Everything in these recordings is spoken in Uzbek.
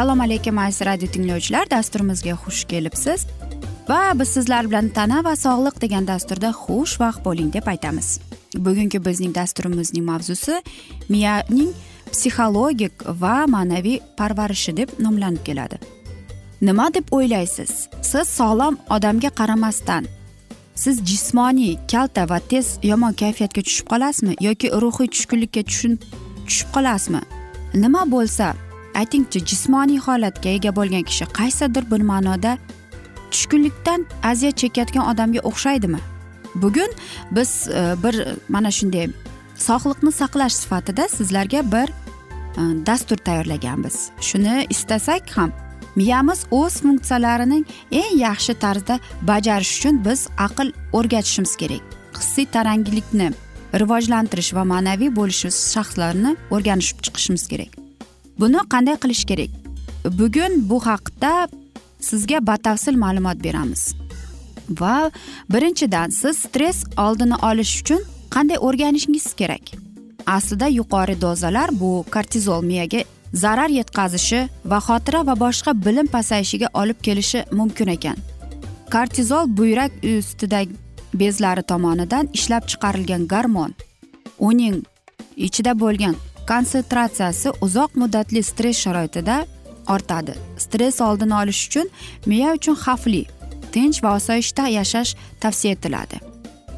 assalomu alaykum aziz radio tinglovchilar. Dasturimizga xush kelibsiz. Va biz sizlar bilan tana va sog'liq degan dasturda xushvaqt bo'ling deb aytamiz. Bugungi bizning dasturimizning mavzusi miyaning psixologik va ma'naviy parvarishi deb nomlanib keladi. Nima deb o'ylaysiz? Siz sog'lom odamga qaramasdan siz jismoniy kalta va tez yomon kayfiyatga tushib qolasizmi yoki ruhiy tushkunlikka tushib qolasizmi nima bo'lsa aytingchi jismoniy holatga ega bo'lgan kishi qaysidir bir ma'noda tushkunlikdan aziyat chekayotgan odamga o'xshaydimi? Bugun biz e, bir e, mana shunday sog'liqni saqlash sifatida sizlarga bir e, dastur tayyorlaganmiz. Shuni istasak ham miyamiz o'z funksiyalarining eng yaxshi tarzda bajarish uchun biz aql o'rgatishimiz kerak. Hissiy taranglikni rivojlantirish va ma'naviy bo'lish shaxslarni o'rganishib chiqishimiz kerak. Buni qanday qilish kerak? Bugun bu haqda sizga batafsil ma'lumot beramiz. Va birinchidan siz stress oldini olish uchun qanday o'rganishingiz kerak? Aslida yuqori dozalar bu kortizol miyaga zarar yetkazishi va xotira va boshqa bilim pasayishiga olib kelishi mumkin ekan. Kortizol buyrak ustidagi bezlari tomonidan ishlab chiqarilgan gormon uning ichida bo'lgan konsentratsiyasi uzoq muddatli stress sharoitida ortadi. Stress oldini olish uchun miya uchun xavfli tinch va osoyishta yashash tavsiya etiladi.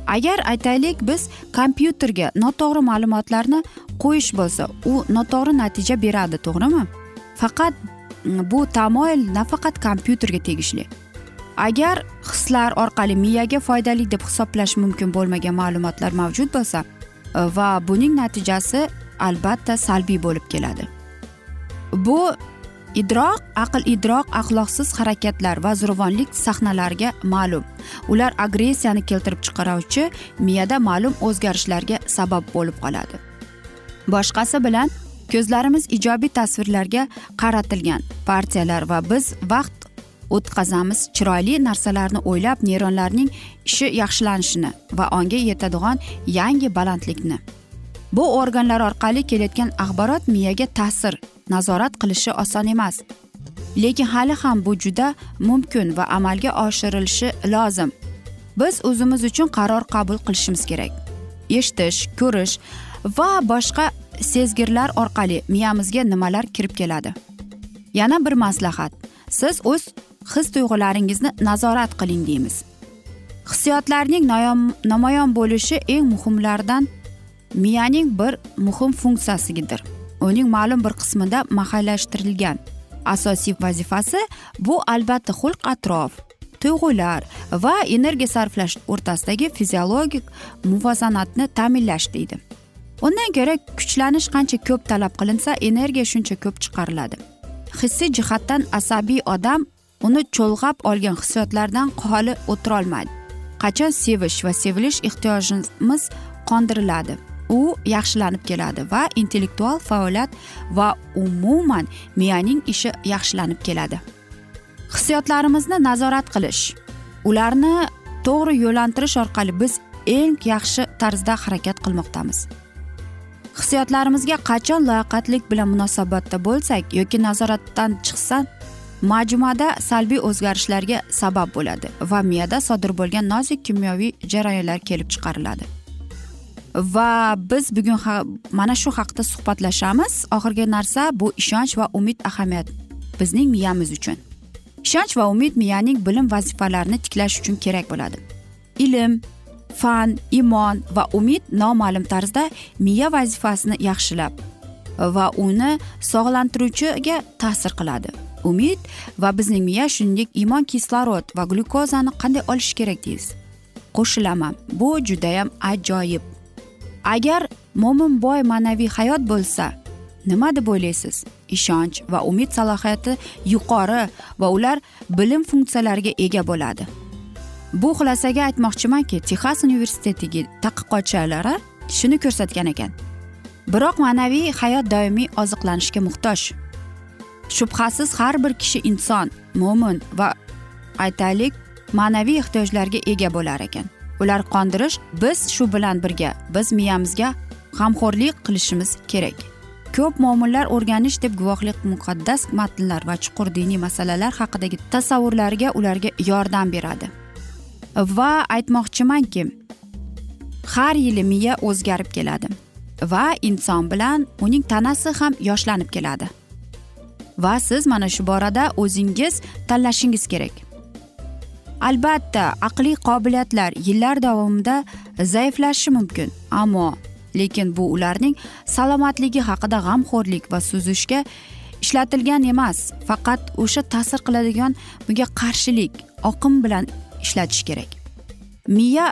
Agar aytaylik biz kompyuterga noto'g'ri ma'lumotlarni qo'yish bo'lsa u noto'g'ri natija beradi to'g'rimi? Faqat mm, bu tamoyil nafaqat kompyuterga tegishli. Agar hislar orqali miyaga foydali deb hisoblash mumkin bo'lmagan ma'lumotlar mavjud bo'lsa va buning natijasi albatta salbiy bo'lib keladi. Bu idroq aql idroq axloqsiz harakatlar va zo'ravonlik sahnalariga ma'lum. Ular agressiyani keltirib chiqaruvchi miyada ma'lum o'zgarishlarga sabab bo'lib qoladi. Boshqasi bilan ko'zlarimiz ijobiy tasvirlarga qaratilgan partiyalar va biz vaqt o'tkazamiz chiroyli narsalarni o'ylab neyronlarning ishi yaxshilanishini va onga yetadigan yangi balandlikni. Bu organlar orqali kelayotgan axborot miyaga ta'sir nazorat qilishi oson emas. Lekin hali ham bu juda mumkin va amalga oshirilishi lozim. Biz o'zimiz uchun qaror qabul qilishimiz kerak. Eshitish ko'rish va boshqa sezgirlar orqali miyamizga nimalar kirib keladi? Yana bir maslahat. Siz o'z his tuyg'ularingizni nazorat qiling deymiz. Hissiyotlarning namoyon bo'lishi eng muhimlardan miyaning bir muhim funksiyasigidir uning ma'lum bir qismida mahallashtirilgan. Asosiy vazifasi bu albatta xulq atrof tuyg'ular va energiya sarflash o'rtasidagi fiziologik muvozanatni ta'minlash deydi. Undan ko'ra kuchlanish qancha ko'p talab qilinsa energiya shuncha ko'p chiqariladi. Hissiy jihatdan asabiy odam uni cho'lg'ab olgan hissiyotlardan xoli o'tirolmaydi. Qachon sevish va sevilish ehtiyojimiz qondiriladi? U yaxshilanib keladi va intellektual faoliyat va umuman miyaning ishi yaxshilanib keladi. Hissiyotlarimizni nazorat qilish ularni to'g'ri yo'llantirish orqali biz eng yaxshi tarzda harakat qilmoqdamiz. Hissiyotlarimizga qachon loqaydlik bilan munosabatda bo'lsak yoki nazoratdan chiqsa majmuada salbiy o'zgarishlarga sabab bo'ladi va miyada sodir bo'lgan nozik kimyoviy jarayonlar kelib chiqariladi. Va biz bugun mana shu haqida suhbatlashamiz. Oxirgi narsa bu ishonch va umid ahamiyat bizning miyamiz uchun. Ishonch va umid miyaning bilim vazifalarini tiklash uchun kerak bo'ladi. Ilm fan imon va umid noma'lum tarzda miya vazifasini yaxshilab va uni sog'lantiruvchiga ta'sir qiladi. Umid va bizning miya shuningdek iymon kislorod va glyukozani qanday olish kerak deysiz qo'shilaman bu judayam ajoyib agar mo'min boy ma'naviy hayot bo'lsa nima deb o'ylaysiz? Ishonch va umid salohiyati yuqori va ular bilim funksiyalariga ega bo'ladi. Bu xulosaga aytmoqchimanki texas universitetidagi tadqiqotchilari shuni ko'rsatgan ekan. Biroq ma'naviy hayot doimiy oziqlanishga muhtoj. Shubhasiz har bir kishi inson mo'min va aytaylik ma'naviy ehtiyojlarga ega bo'lar ekan. Ular qondirish biz shu bilan birga biz miyamizga g'amxo'rlik qilishimiz kerak. Ko'p mo'minlar o'rganish deb guvohlik muqaddas matnlar va chuqur diniy masalalar haqidagi tasavvurlariga ularga yordam beradi. Va aytmoqchimanki har yili miya o'zgarib keladi va inson bilan uning tanasi ham yoshlanib keladi. Va siz mana shu borada o'zingiz tanlashingiz kerak. Albatta aqliy qobiliyatlar yillar davomida zaiflashishi mumkin. Ammo lekin bu ularning salomatligi haqida g'amxo'rlik va suzishga ishlatilgan emas. Faqat o'sha ta'sir qiladigan bunga qarshilik oqim bilan ishlatish kerak. Miya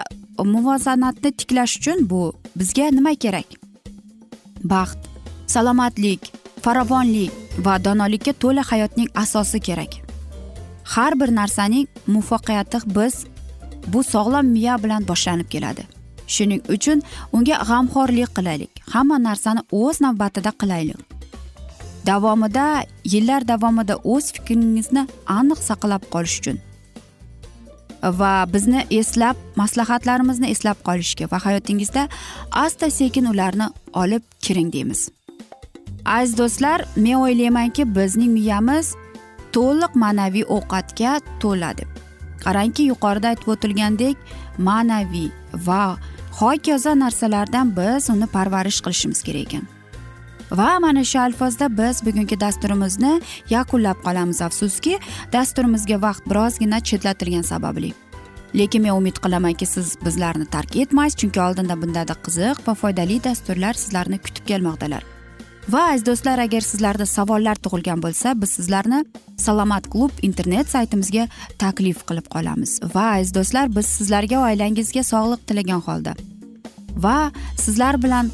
muvozanatni tiklash uchun bu bizga nima kerak? Baxt salomatlik farovonlik va donolikka to'la hayotning asosi kerak. Har bir narsaning muvaffaqiyati biz bu sog'lom miya bilan boshlanib keladi. Shuning uchun unga g'amxo'rlik qilaylik. Hamma narsani o'z navbatida qilaylik. Davomida yillar davomida o'z fikringizni aniq saqlab qolish uchun va bizni eslab maslahatlarimizni eslab qolishga va hayotingizda asta sekin ularni olib kiring deymiz. Aziz do'stlar men o'ylaymanki bizning miyamiz to'liq ma'naviy ovqatga to'la deb. Qarangki yuqorida aytib o'tilgandek ma'naviy va hokazo narsalardan biz uni parvarish qilishimiz kerak ekan. Va mana shu alfozda biz bugungi dasturimizni yakunlab qolamiz afsuski dasturimizga vaqt birozgina chetlatilgani sababli. Lekin men umid qilamanki siz bizlarni tark etmaysiz chunki oldinda bundanda qiziq va foydali dasturlar sizlarni kutib kelmoqdalar. Va aziz do'stlar agar sizlarda savollar tug'ilgan bo'lsa biz sizlarni salomat klub internet saytimizga taklif qilib qolamiz. Va aziz do'stlar biz sizlarga oilangizga sog'liq tilagan holda. Va sizlar bilan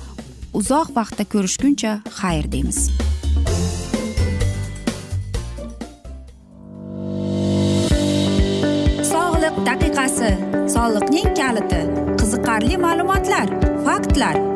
uzoq vaqtda ko'rishguncha xayr deymiz. Sog'liq daqiqasi. Soliqning kaliti. Qiziqarli ma'lumotlar faktlar.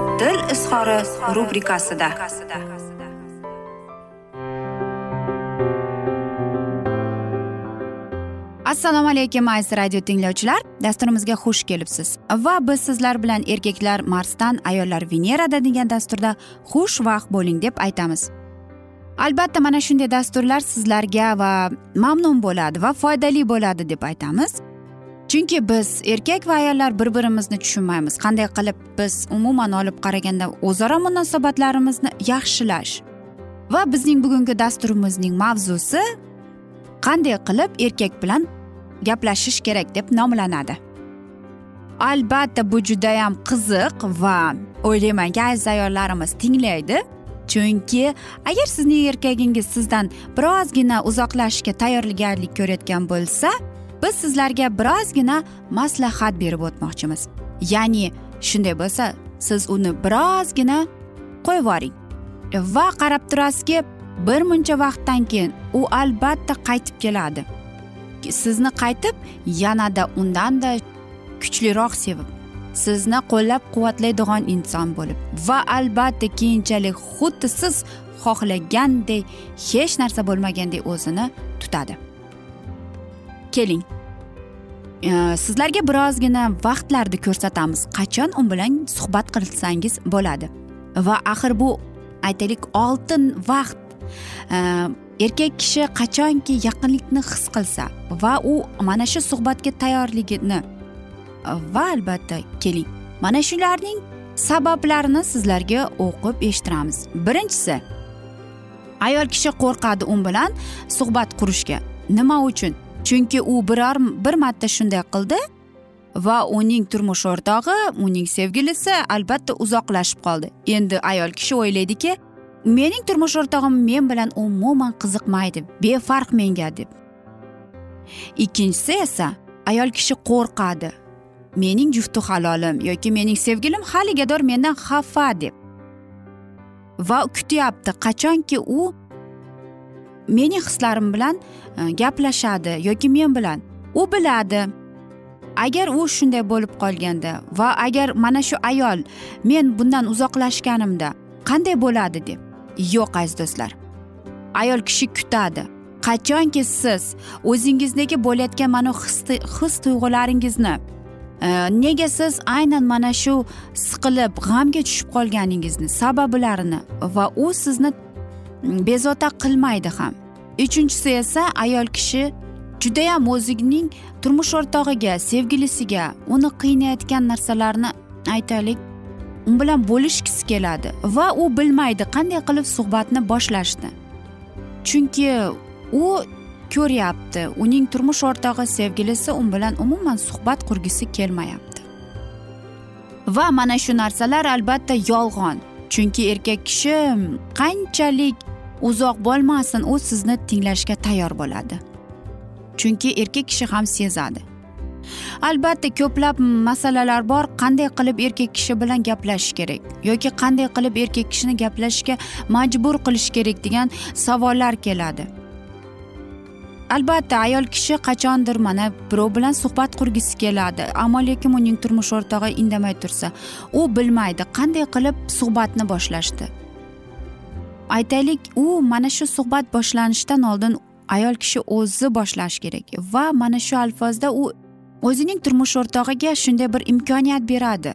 izhori rubrikasida. Assalomu alaykum aziz radio tinglovchilar. Dasturimizga xush kelibsiz. Va biz sizlar bilan erkaklar marsdan ayollar venerada degan dasturda xushvaqt bo'ling deb aytamiz. Albatta mana shunday dasturlar sizlarga va mamnun bo'ladi va foydali bo'ladi deb aytamiz. Chunki biz erkak va ayollar bir birimizni tushunmaymiz. Qanday qilib biz umuman olib qaraganda o'zaro munosabatlarimizni yaxshilash va bizning bugungi dasturimizning mavzusi qanday qilib erkak bilan gaplashish kerak deb nomlanadi. Albatta bu judayam qiziq va o'ylaymanki aziz ayollarimiz tinglaydi. Chunki agar sizning erkagingiz sizdan birozgina uzoqlashishga tayyorgarlik ko'rayotgan bo'lsa biz sizlarga birozgina maslahat berib o'tmoqchimiz. Ya'ni shunday bo'lsa siz uni birozgina qo'yib yuboring. Va qarab turasizki bir muncha vaqtdan keyin u albatta qaytib keladi. Sizni qaytib yanada undanda kuchliroq sevib sizni qo'llab quvvatlaydigan inson bo'lib va albatta keyinchalik xuddi siz xohlagandek hech narsa bo'lmagandek o'zini tutadi. Keling. Sizlarga birozgina vaqtlarni ko'rsatamiz. Qachon u bilan suhbat qilsangiz bo'ladi? Va axir bu aytaylik oltin vaqt. Erkak kishi qachonki yaqinlikni his qilsa va u mana shu suhbatga tayyorligini va albatta keling. Mana shularning sabablarini sizlarga o'qib eshittiramiz. Birinchisi ayol kishi qo'rqadi u bilan suhbat qurishga. Nima uchun? Chunki u biror bir marta shunday qildi va uning turmush o'rtog'i uning sevgilisi albatta uzoqlashib qoldi. Endi ayol kishi o'ylaydiki mening turmush o'rtog'im men bilan umuman qiziqmaydi befarq menga deb. Ikkinchisi esa ayol kishi qo'rqadi. Mening jufti halolim yoki mening sevgilim haligador mendan xafa deb va kutyapti. Qachonki u mening hislarim bilan e, gaplashadi yoki men bilan. U biladi agar u shunday bo'lib qolganda va agar mana shu ayol men bundan uzoqlashganimda qanday bo'ladi deb yo'q aziz do'stlar. Ayol kishi kutadi qachonki siz o'zingizdagi bo'layotgan mana his tuyg'ularingizni e, nega siz aynan mana shu siqilib g'amga tushib qolganingizni sabablarini va u sizni bezovta qilmaydi ham. Uchinchisi esa ayol kishi judayam o'zining turmush o'rtog'iga sevgilisiga uni qiynayotgan narsalarni aytaylik u bilan bo'lishgisi keladi va u bilmaydi qanday qilib suhbatni boshlashni. Chunki u ko'ryapti uning turmush o'rtog'i sevgilisi u bilan umuman suhbat qurgisi kelmayapti. Va mana shu narsalar albatta yolg'on. Chunki erkak kishi mm, qanchalik uzoq bo'lmasin u sizni tinglashga tayyor bo'ladi. Chunki erkak kishi ham sezadi. Albatta ko'plab masalalar bor qanday qilib erkak kishi bilan gaplashish kerak yoki qanday qilib erkak kishini gaplashishga majbur qilish kerak degan savollar keladi. Albatta ayol kishi qachondir mana birov bilan suhbat qurgisi keladi. Ammo lekin uning turmush o'rtog'i indamay tursa u bilmaydi qanday qilib suhbatni boshlashni aytaylik u mana shu suhbat boshlanishidan oldin ayol kishi o'zi boshlashi kerak va mana shu alfozda u o'zining turmush o'rtog'iga shunday bir imkoniyat beradi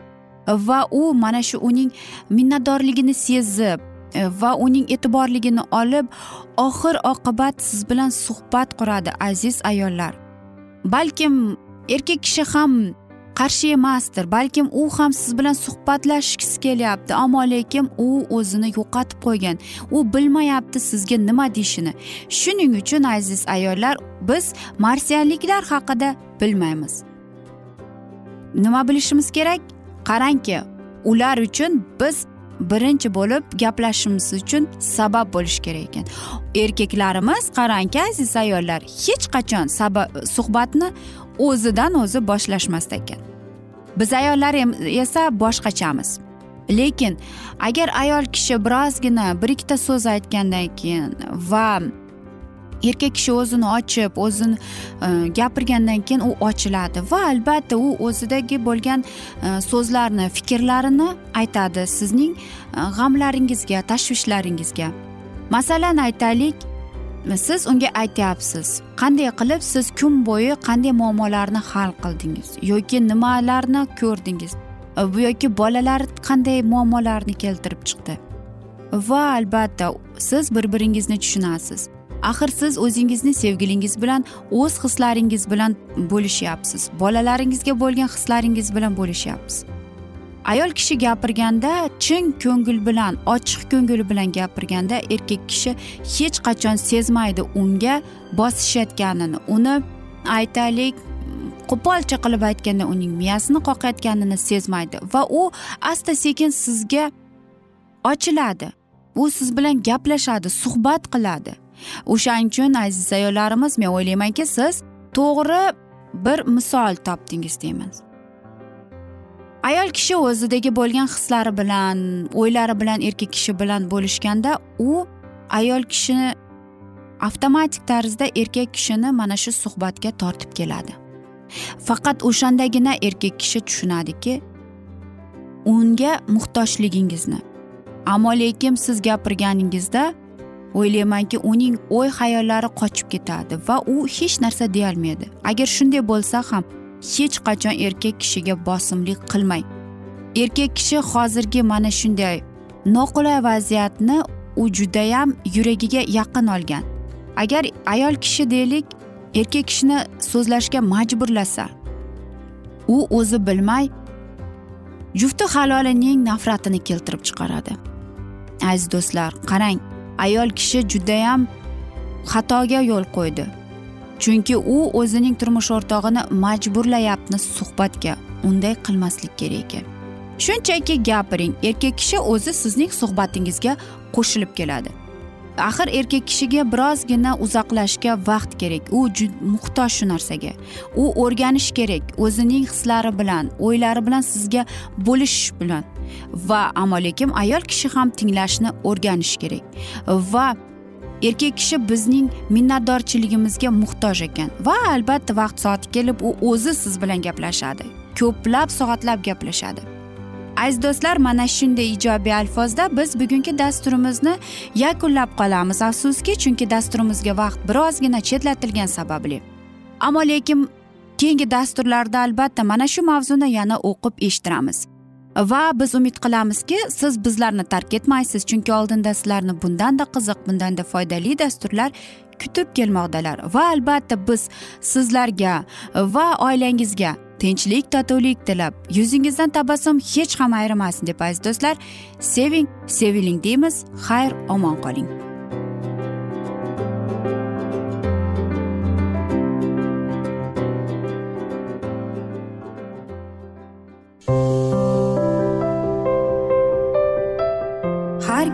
va u mana shu uning minnatdorligini sezib e, va uning e'tiborligini olib oxir oqibat siz bilan suhbat quradi aziz ayollar. Balkim erkak kishi ham qarshi emasdir balkim u ham siz bilan suhbatlashgisi kelyapti ammo lekin u o'zini yo'qotib qo'ygan. U bilmayapti sizga nima deyishini. Shuning uchun aziz ayollar biz marsianliklar haqida bilmaymiz. Nima bilishimiz kerak? Qarangki ular uchun biz birinchi bo'lib gaplashishimiz uchun sabab bo'lishi kerak ekan. Erkaklarimiz qarangki aziz ayollar hech qachon sabab suhbatni o'zidan o'zi boshlashmasdi ekan. Biz ayollar esa boshqachamiz. Lekin agar ayol kishi birozgina bir ikkita so'z aytgandan keyin va erkak kishi o'zini ochib o'zini e, gapirgandan keyin u ochiladi va albatta u o'zidagi bo'lgan e, so'zlarni fikrlarini aytadi sizning e, g'amlaringizga tashvishlaringizga. Masalan aytaylik siz unga aytyapsiz. Qanday qilib siz kun bo'yi qanday muammolarni hal qildingiz? Yoki nimalarni ko'rdingiz? Yoki bolalar qanday muammolarni keltirib chiqdi? Va albatta siz bir biringizni tushunasiz. Axir siz o'zingizni sevgilingiz bilan o'z hislaringiz bilan bo'lishyapsiz. Bolalaringizga bo'lgan hislaringiz bilan bo'lishyapsiz. Ayol kishi gapirganda chin ko'ngil bilan ochiq ko'ngil bilan gapirganda erkak kishi hech qachon sezmaydi unga bosishayotganini. Uni aytaylik qo'polcha qilib aytganda uning miyasini qoqayotganini sezmaydi va u asta sekin sizga ochiladi. U siz bilan gaplashadi suhbat qiladi. O'shaning uchun aziz ayollarimiz men o'ylaymanki siz to'g'ri bir misol topdingiz deyman ayol kishi o'zidagi bo'lgan hislari bilan o'ylari bilan erkak kishi bilan bo'lishganda u ayol kishini avtomatik tarzda erkak kishini mana shu suhbatga tortib keladi. Faqat o'shandagina erkak kishi tushunadiki unga muhtojligingizni ammo lekin siz gapirganingizda o'ylaymanki uning o'y hayollari qochib ketadi va u hech narsa deyolmaydi. Agar shunday bo'lsa ham hech qachon erkak kishiga bosimlik qilmang. Erkak kishi hozirgi mana shunday noqulay vaziyatni u judayam yuragiga yaqin olgan. Agar ayol kishi deylik erkak kishini so'zlashga majburlasa u o'zi bilmay jufti halolining nafratini keltirib chiqaradi. Aziz do'stlar qarang ayol kishi judayam xatoga yo'l qo'ydi. Chunki u o'zining turmush o'rtog'ini majburlayapti suhbatga. Unday qilmaslik kerak ekan. Shunchaki gapiring erkak kishi o'zi sizning suhbatingizga qo'shilib keladi. Axir erkak kishiga birozgina uzoqlashishga vaqt kerak. U muhtoj shu narsaga. U o'rganish kerak o'zining hislari bilan o'ylari bilan sizga bo'lishish bilan. Va ammo lekin ayol kishi ham tinglashni o'rganishi kerak. Va erkak kishi bizning minnatdorchiligimizga muhtoj ekan. Va albatta vaqt soati kelib u o'zi siz bilan gaplashadi. Ko'plab soatlab gaplashadi. Aziz do'stlar mana shunday ijobiy alfozda biz bugungi dasturimizni yakunlab qolamiz afsuski chunki dasturimizga vaqt birozgina chetlatilgani sababli. Ammo lekin keyingi dasturlarda albatta mana shu mavzuni yana o'qib eshittiramiz. Va biz umid qilamizki siz bizlarni tark etmaysiz chunki oldinda sizlarni bundanda qiziq bundanda foydali dasturlar kutib kelmoqdalar. Va albatta biz sizlarga va oilangizga tinchlik totuvlik tilab yuzingizdan tabassum hech ham ayrimasin deb aziz do'stlar seving seviling deymiz. Xayr omon qoling.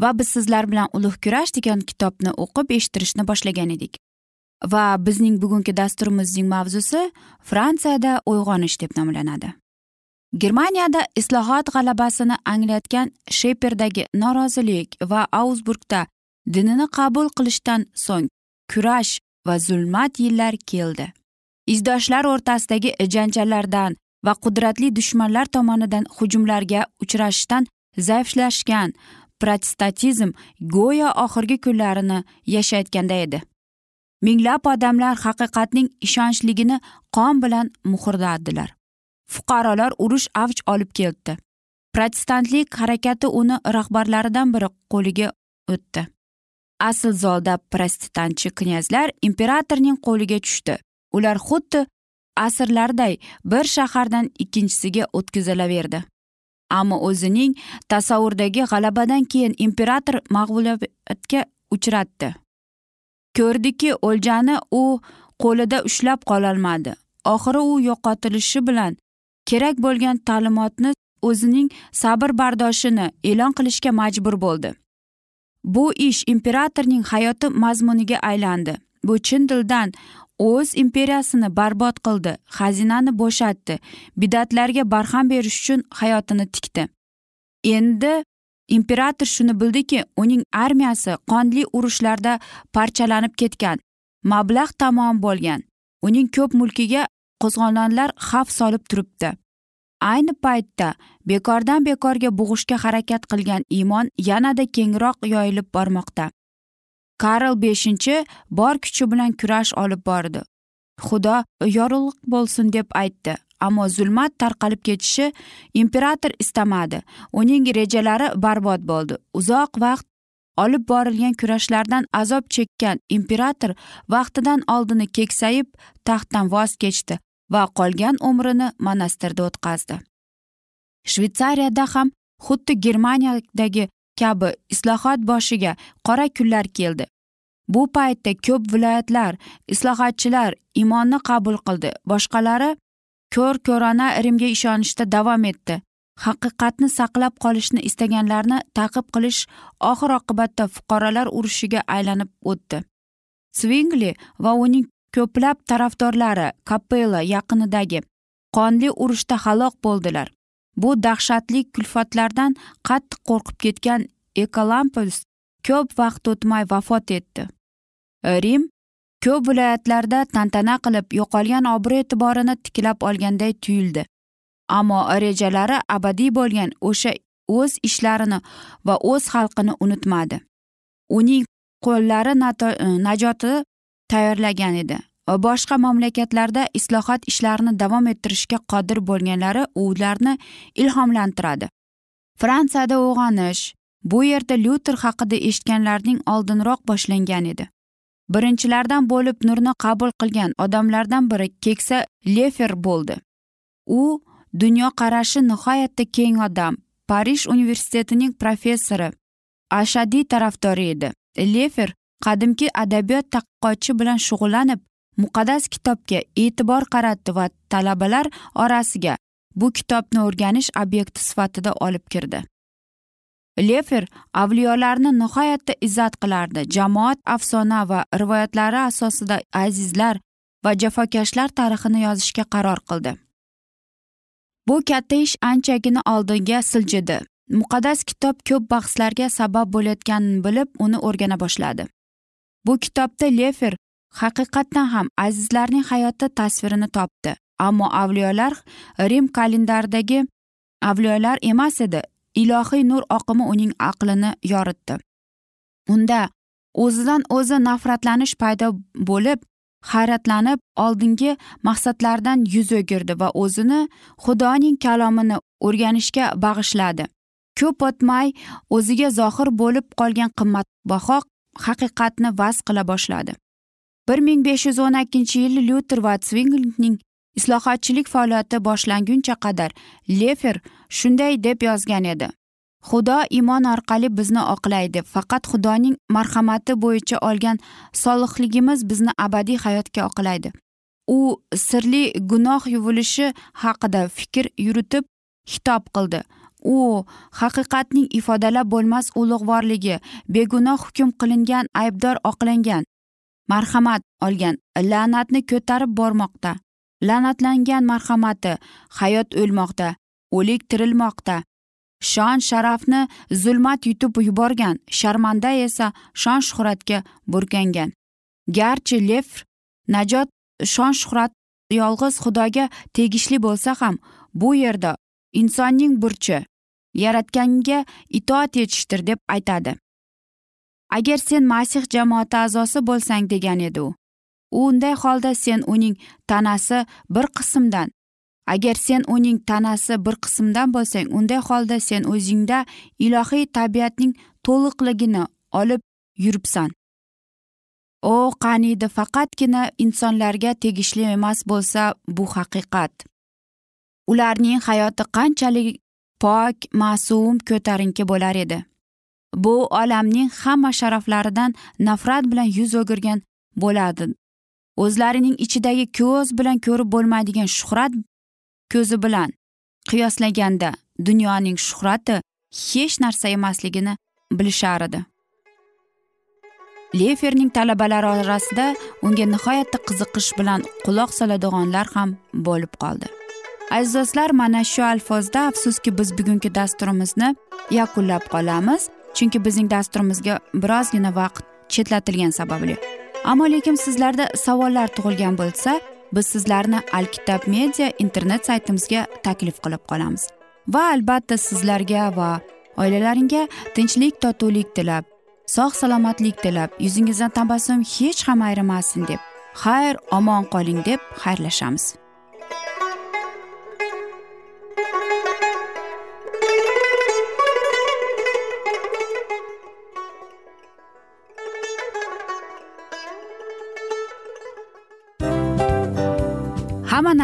Va biz sizlar bilan ulug' kurash degan kitobni o'qib eshittirishni boshlagan edik. Va bizning bugungi dasturimizning mavzusi fransiyada uyg'onish deb nomlanadi. Germaniyada islohot g'alabasini anglayotgan sheperdagi norozilik va augsburgda dinini qabul qilishdan so'ng kurash va zulmat yillar keldi. Izdoshlar o'rtasidagi janjallardan va qudratli dushmanlar tomonidan hujumlarga uchrashishdan zaiflashgan protestantizm go'yo oxirgi kunlarini yashayotganda edi. Minglab odamlar haqiqatning ishonchligini qon bilan muhrladilar fuqarolar urush avj olib keldi. Protestantlik harakati uni rahbarlaridan biri qo'liga o'tdi. Asl zolda protestanchi knyazlar imperatorning qo'liga tushdi. Ular xuddi asrlarday bir shahardan ikkinchisiga o'tkazilaverdi. Ammo o'zining tasavvuridagi g'alabadan keyin imperator mag'lubiyatga uchratdi. Ko'rdiki o'ljani u qo'lida ushlab qololmadi. Oxiri u yo'qotilishi bilan kerak bo'lgan ta'limotni o'zining sabr bardoshini e'lon qilishga majbur bo'ldi. Bu ish imperatorning hayoti mazmuniga aylandi. Bu chin dildan o'z imperiyasini barbod qildi xazinani bo'shatdi bidatlarga barham berish uchun hayotini tikdi. Endi imperator shuni bildiki uning armiyasi qonli urushlarda parchalanib ketgan mablag' tamom bo'lgan. Uning ko'p mulkiga qo'zg'olonlar xavf solib turibdi. Ayni paytda bekordan bekorga bug'ishga harakat qilgan iymon yanada kengroq yoyilib bormoqda. Karl beshinchi bor kuchi bilan kurash olib bordi. Xudo yorug'lik bo'lsin deb aytdi. Ammo zulmat tarqalib ketishi imperator istamadi. Uning rejalari barbod bo'ldi. Uzoq vaqt olib borilgan kurashlardan azob chekkan imperator vaqtidan oldini keksayib taxtdan voz kechdi va qolgan umrini monastirda o'tkazdi. Shvetsariyada ham xuddi germaniyadagi kabi islohot boshiga qora kunlar keldi. Bu paytda ko'p viloyatlar islohotchilar imonni qabul qildi. Boshqalari ko'r ko'rona rimga ishonishda davom etdi. Haqiqatni saqlab qolishni istaganlarni ta'qib qilish oxir oqibatda fuqarolar urushiga aylanib o'tdi. Svingli va uning ko'plab tarafdorlari kapella yaqinidagi qonli urushda halok bo'ldilar. Bu dahshatli kulfatlardan qattiq qo'rqib ketgan ekolampus ko'p vaqt o'tmay vafot etdi. Rim ko'p viloyatlarda tantana qilib yo'qolgan obro' e'tiborini tiklab olganday tuyuldi. Ammo rejalari abadiy bo'lgan o'sha o'z ishlarini va o'z xalqini unutmadi. Uning qo'llari najoti tayyorlagan edi. Э, boshqa mamlakatlarda islohot ishlarini davom ettirishga qodir bo'lganlari ularni ilhomlantiradi. Fransiyada uyg'onish bu yerda lyuter haqida eshitganlarning oldinroq boshlangan edi. Birinchilardan bo'lib nurni qabul qilgan odamlardan biri keksa lefer bo'ldi. U dunyoqarashi nihoyatda keng odam parij universitetining professori ashadiy tarafdori edi. Lefer qadimki adabiyot taqqochi bilan shug'ullanib muqaddas kitobga e'tibor qaratdi va talabalar orasiga bu kitobni o'rganish obyekti sifatida olib kirdi. Lefer avliyolarni nihoyatda izzat qilardi. Jamoat afsona va rivoyatlari asosida azizlar va jafokashlar tarixini yozishga qaror qildi. Bu katta ish anchagina oldinga siljidi. Muqaddas kitob ko'p bahslarga sabab bo'layotganini bilib uni o'rgana boshladi. Bu kitobda lefer haqiqatdan ham azizlarning hayoti tasvirini topdi. Ammo avliyolar rim kalendaridagi avliyolar emas edi. Ilohiy nur oqimi uning aqlini yoritdi. Unda o'zidan o'zi nafratlanish paydo bo'lib hayratlanib oldingi maqsadlaridan yuz o'girdi va o'zini xudoning kalomini o'rganishga bag'ishladi. Ko'p o'tmay o'ziga zohir bo'lib qolgan qimmatbaho haqiqatni vaz qila boshladi. Bir ming besh yuz o'n ikkinchi yili lyuter va svingling islohotchilik faoliyati boshlanguncha qadar lefer shunday deb yozgan edi. Xudo iymon orqali bizni oqlaydi faqat xudoning marhamati bo'yicha olgan solihligimiz bizni abadiy hayotga oqlaydi. U sirli gunoh yuvilishi haqida fikr yuritib xitob qildi. U haqiqatning ifodalab bo'lmas ulug'vorligi begunoh hukm qilingan aybdor oqlangan marhamat olgan la'natni ko'tarib bormoqda. La'natlangan marhamati hayot o'lmoqda o'lik tirilmoqda. Shon sharafni zulmat yutib yuborgan sharmanda esa shon shuhratga burkangan garchi lev najot shon shuhrat yolg'iz xudoga tegishli bo'lsa ham bu yerda insonning burchi yaratganga itoat etishdir deb aytadi. Agar sen masih jamoati a'zosi bo'lsang degan edi u. Unday holda sen uning tanasi bir qismdan agar sen uning tanasi bir qismdan bo'lsang unday holda sen o'zingda ilohiy tabiatning to'liqligini olib yuribsan. O qaniydi faqatgina insonlarga tegishli emas bo'lsa bu haqiqat. Ularning hayoti qanchalik pok ma'sum ko'tarinki bo'lar edi. Bu olamning hamma sharaflaridan nafrat bilan yuz o'girgan bo'ladi. O'zlarining ichidagi ko'z bilan ko'rib bo'lmaydigan shuhrat ko'zi bilan qiyoslaganda dunyoning shuhrati hech narsa emasligini bilishar edi leferning talabalari orasida unga nihoyatda qiziqish bilan quloq soladiganlar ham bo'lib qoldi. Aziz do'stlar mana shu alfozda afsuski biz bugungi dasturimizni yakunlab qolamiz. Chunki bizning dasturimizga birozgina vaqt chetlatilgani sababli. Ammo lekin sizlarda savollar tug'ilgan bo'lsa biz sizlarni alkitab media internet saytimizga taklif qilib qolamiz. Va albatta sizlarga va oilalaringga tinchlik totuvlik tilab sog' salomatlik tilab yuzingizdan tabassum hech ham ayrimasin deb xayr omon qoling deb xayrlashamiz.